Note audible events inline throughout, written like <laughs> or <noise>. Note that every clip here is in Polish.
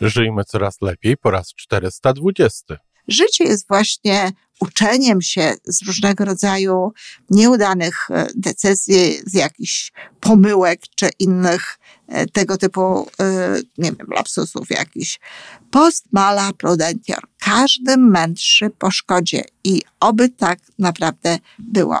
Żyjmy coraz lepiej po raz 420. Życie jest właśnie uczeniem się z różnego rodzaju nieudanych e, decyzji, z jakichś pomyłek czy innych e, tego typu, e, nie wiem, lapsusów jakiś. Post mala prudentior. Każdy mędrszy po szkodzie i oby tak naprawdę było.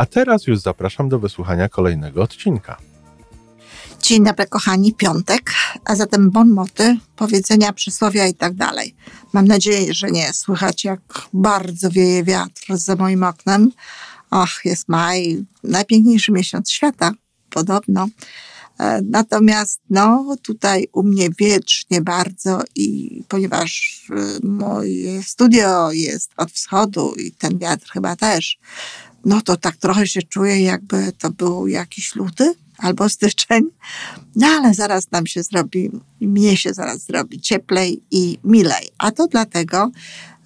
A teraz już zapraszam do wysłuchania kolejnego odcinka. Dzień dobry, kochani, piątek, a zatem bon moty, powiedzenia, przysłowia i tak dalej. Mam nadzieję, że nie słychać, jak bardzo wieje wiatr za moim oknem. Och, jest maj, najpiękniejszy miesiąc świata, podobno. E, natomiast no, tutaj u mnie wiecznie bardzo i ponieważ e, moje studio jest od wschodu i ten wiatr chyba też, no to tak trochę się czuję, jakby to był jakiś luty albo styczeń, no ale zaraz nam się zrobi, mnie się zaraz zrobi cieplej i milej. A to dlatego,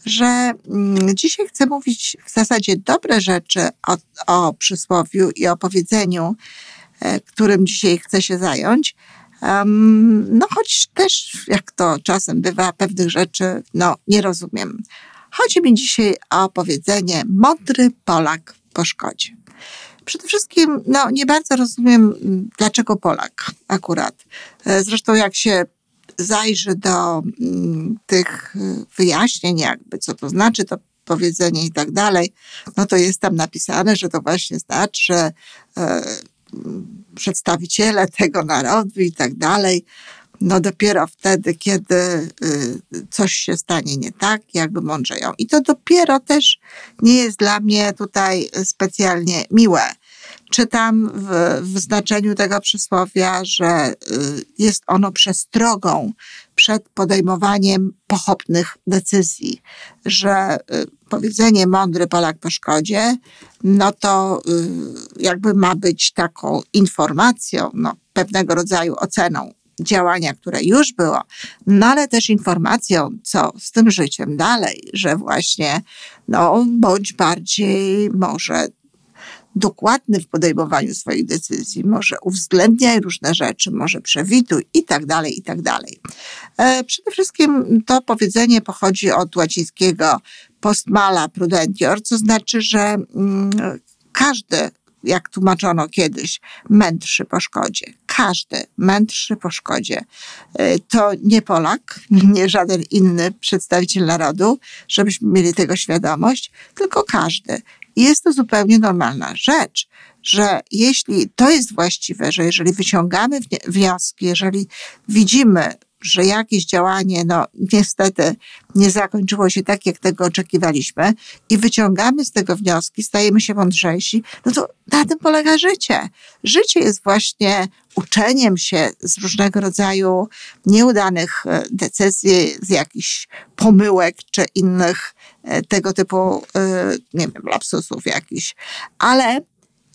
że mm, dzisiaj chcę mówić w zasadzie dobre rzeczy o, o przysłowiu i o powiedzeniu, e, którym dzisiaj chcę się zająć. No choć też, jak to czasem bywa, pewnych rzeczy no, nie rozumiem. Chodzi mi dzisiaj o powiedzenie mądry Polak po szkodzie. Przede wszystkim, no, nie bardzo rozumiem, dlaczego Polak akurat. E, zresztą, jak się zajrzy do mm, tych wyjaśnień, jakby co to znaczy, to powiedzenie i tak dalej, no to jest tam napisane, że to właśnie znaczy, że e, przedstawiciele tego narodu i tak dalej no dopiero wtedy, kiedy y, coś się stanie nie tak, jakby mądrzeją. I to dopiero też nie jest dla mnie tutaj specjalnie miłe. Czytam w, w znaczeniu tego przysłowia, że y, jest ono przestrogą przed podejmowaniem pochopnych decyzji, że y, powiedzenie mądry Polak po szkodzie, no to jakby ma być taką informacją, no, pewnego rodzaju oceną działania, które już było, no ale też informacją, co z tym życiem dalej, że właśnie, no, bądź bardziej może dokładny w podejmowaniu swoich decyzji, może uwzględniaj różne rzeczy, może przewiduj i tak dalej, i tak dalej. E, przede wszystkim to powiedzenie pochodzi od łacińskiego postmala prudentior, co znaczy, że mm, każdy jak tłumaczono kiedyś, mędrszy po szkodzie. Każdy mędrszy po szkodzie. Y, to nie Polak, nie żaden inny przedstawiciel narodu, żebyśmy mieli tego świadomość, tylko każdy. I jest to zupełnie normalna rzecz, że jeśli to jest właściwe, że jeżeli wyciągamy wnioski, jeżeli widzimy że jakieś działanie, no niestety nie zakończyło się tak, jak tego oczekiwaliśmy i wyciągamy z tego wnioski, stajemy się mądrzejsi, no to na tym polega życie. Życie jest właśnie uczeniem się z różnego rodzaju nieudanych e, decyzji, z jakichś pomyłek czy innych e, tego typu, e, nie wiem, lapsusów jakichś. Ale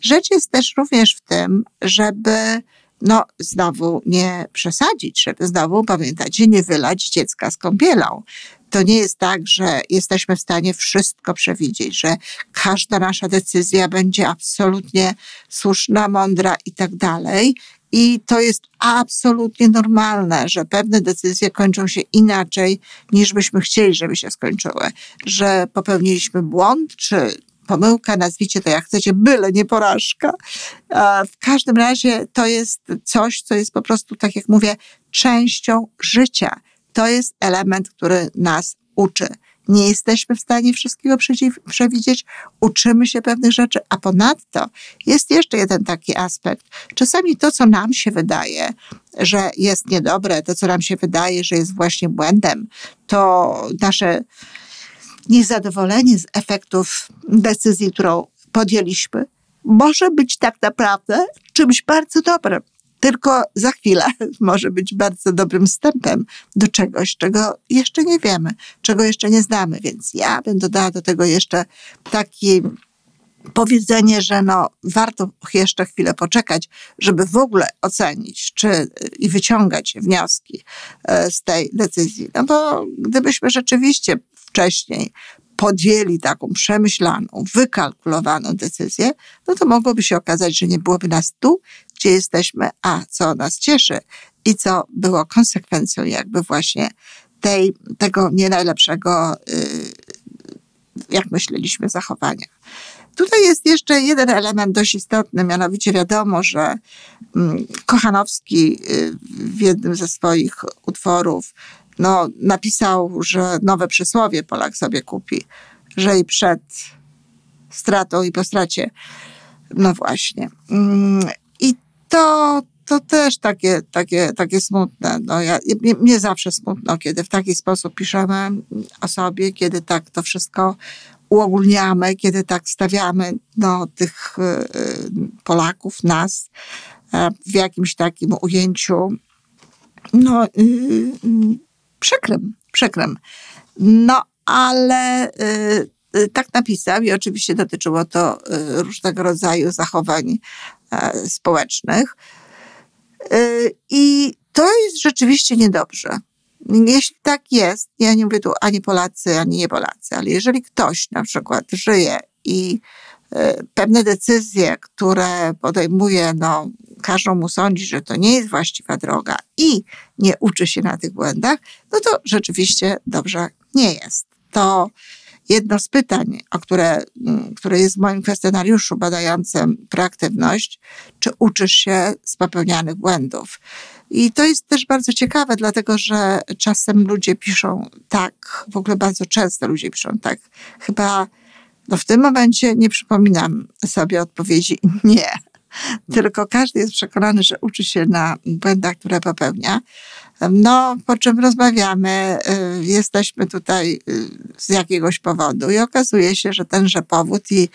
rzecz jest też również w tym, żeby no znowu nie przesadzić, żeby znowu, pamiętacie, nie wylać dziecka z kąpielą. To nie jest tak, że jesteśmy w stanie wszystko przewidzieć, że każda nasza decyzja będzie absolutnie słuszna, mądra i tak dalej. I to jest absolutnie normalne, że pewne decyzje kończą się inaczej, niż byśmy chcieli, żeby się skończyły. Że popełniliśmy błąd, czy pomyłka, nazwijcie to jak chcecie, byle nie porażka. W każdym razie to jest coś, co jest po prostu, tak jak mówię, częścią życia. To jest element, który nas uczy. Nie jesteśmy w stanie wszystkiego przewidzieć, uczymy się pewnych rzeczy, a ponadto jest jeszcze jeden taki aspekt. Czasami to, co nam się wydaje, że jest niedobre, to, co nam się wydaje, że jest właśnie błędem, to nasze niezadowolenie z efektów decyzji, którą podjęliśmy, może być tak naprawdę czymś bardzo dobrym. Tylko za chwilę <laughs> może być bardzo dobrym wstępem do czegoś, czego jeszcze nie wiemy, czego jeszcze nie znamy. Więc ja bym dodała do tego jeszcze taki powiedzenie, że no, warto jeszcze chwilę poczekać, żeby w ogóle ocenić czy, i wyciągać wnioski e, z tej decyzji. No bo gdybyśmy rzeczywiście wcześniej podjęli taką przemyślaną, wykalkulowaną decyzję, no to mogłoby się okazać, że nie byłoby nas tu, gdzie jesteśmy, a co nas cieszy i co było konsekwencją jakby właśnie tej, tego nie najlepszego, y, jak myśleliśmy, zachowania. Tutaj jest jeszcze jeden element dość istotny, mianowicie wiadomo, że mm, Kochanowski y, w jednym ze swoich utworów no, napisał, że nowe przysłowie Polak sobie kupi, że i przed stratą i po stracie. No właśnie. Mm, I to, to też takie, takie, takie smutne. No ja, mnie, mnie zawsze smutno, kiedy w taki sposób piszemy o sobie, kiedy tak to wszystko uogólniamy, kiedy tak stawiamy no, tych y, Polaków, nas e, w jakimś takim ujęciu no, y, y, przekrym, przekrym. No, ale tak napisał i oczywiście dotyczyło to różnego rodzaju zachowań e, społecznych. I to jest rzeczywiście niedobrze. Jeśli tak jest, ja nie mówię tu ani Polacy, ani nie Polacy, ale jeżeli ktoś na przykład żyje i pewne decyzje, które podejmuje, no, każą mu sądzić, że to nie jest właściwa droga i nie uczy się na tych błędach, no to rzeczywiście dobrze nie jest. To jedno z pytań, które, mm, które jest w moim kwestionariuszu badającym proaktywność, czy uczysz się z popełnianych błędów? I to jest też bardzo ciekawe, dlatego że czasem ludzie piszą tak, w ogóle bardzo często ludzie piszą tak. Chyba no w tym momencie nie przypominam sobie odpowiedzi <laughs> nie. Tylko każdy jest przekonany, że uczy się na błędach, które popełnia. No, po czym rozmawiamy, y, jesteśmy tutaj y, z jakiegoś powodu i okazuje się, że tenże powód i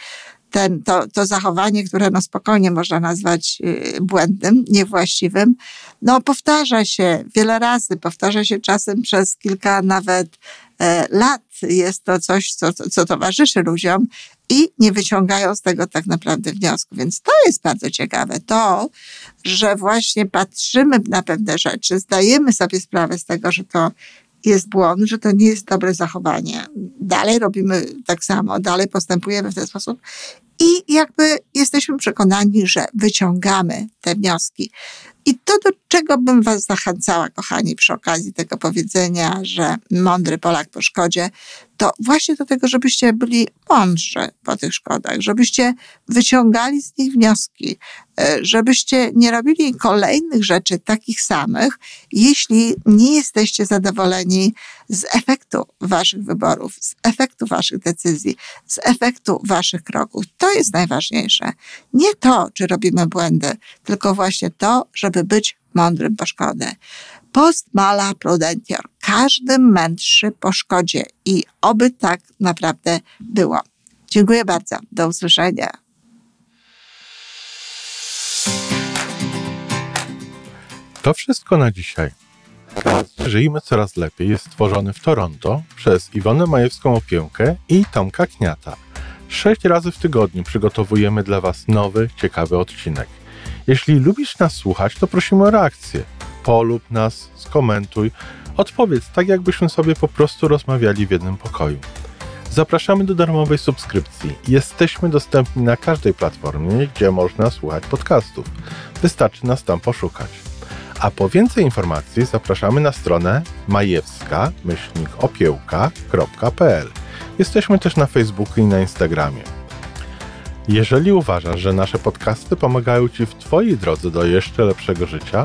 ten, to, to zachowanie, które no spokojnie można nazwać y, błędnym, niewłaściwym, no powtarza się wiele razy, powtarza się czasem przez kilka nawet e, lat. Jest to coś, co, co towarzyszy ludziom i nie wyciągają z tego tak naprawdę wniosku. Więc to jest bardzo ciekawe. To, że właśnie patrzymy na pewne rzeczy, zdajemy sobie sprawę z tego, że to jest błąd, że to nie jest dobre zachowanie. Dalej robimy tak samo, dalej postępujemy w ten sposób i jakby jesteśmy przekonani, że wyciągamy te wnioski. I to, do czego bym Was zachęcała, kochani, przy okazji tego powiedzenia, że mądry Polak po szkodzie, to właśnie do tego, żebyście byli mądrzy po tych szkodach, żebyście wyciągali z nich wnioski, e, żebyście nie robili kolejnych rzeczy takich samych, jeśli nie jesteście zadowoleni z efektu waszych wyborów, z efektu waszych decyzji, z efektu waszych kroków. To jest najważniejsze. Nie to, czy robimy błędy, tylko właśnie to, żeby być mądrym po szkodę. Post mala prudentior. Każdy mędrszy po szkodzie i oby tak naprawdę było. Dziękuję bardzo. Do usłyszenia. To wszystko na dzisiaj. Żyjmy coraz lepiej jest stworzony w Toronto przez Iwonę Majewską Opiełkę i Tomka Kniata. Sześć razy w tygodniu przygotowujemy dla Was nowy, ciekawy odcinek. Jeśli lubisz nas słuchać, to prosimy o reakcję. Polub nas, skomentuj, odpowiedz tak, jakbyśmy sobie po prostu rozmawiali w jednym pokoju. Zapraszamy do darmowej subskrypcji. Jesteśmy dostępni na każdej platformie, gdzie można słuchać podcastów. Wystarczy nas tam poszukać. A po więcej informacji zapraszamy na stronę majewska-opiełka.pl. Jesteśmy też na Facebooku i na Instagramie. Jeżeli uważasz, że nasze podcasty pomagają Ci w Twojej drodze do jeszcze lepszego życia,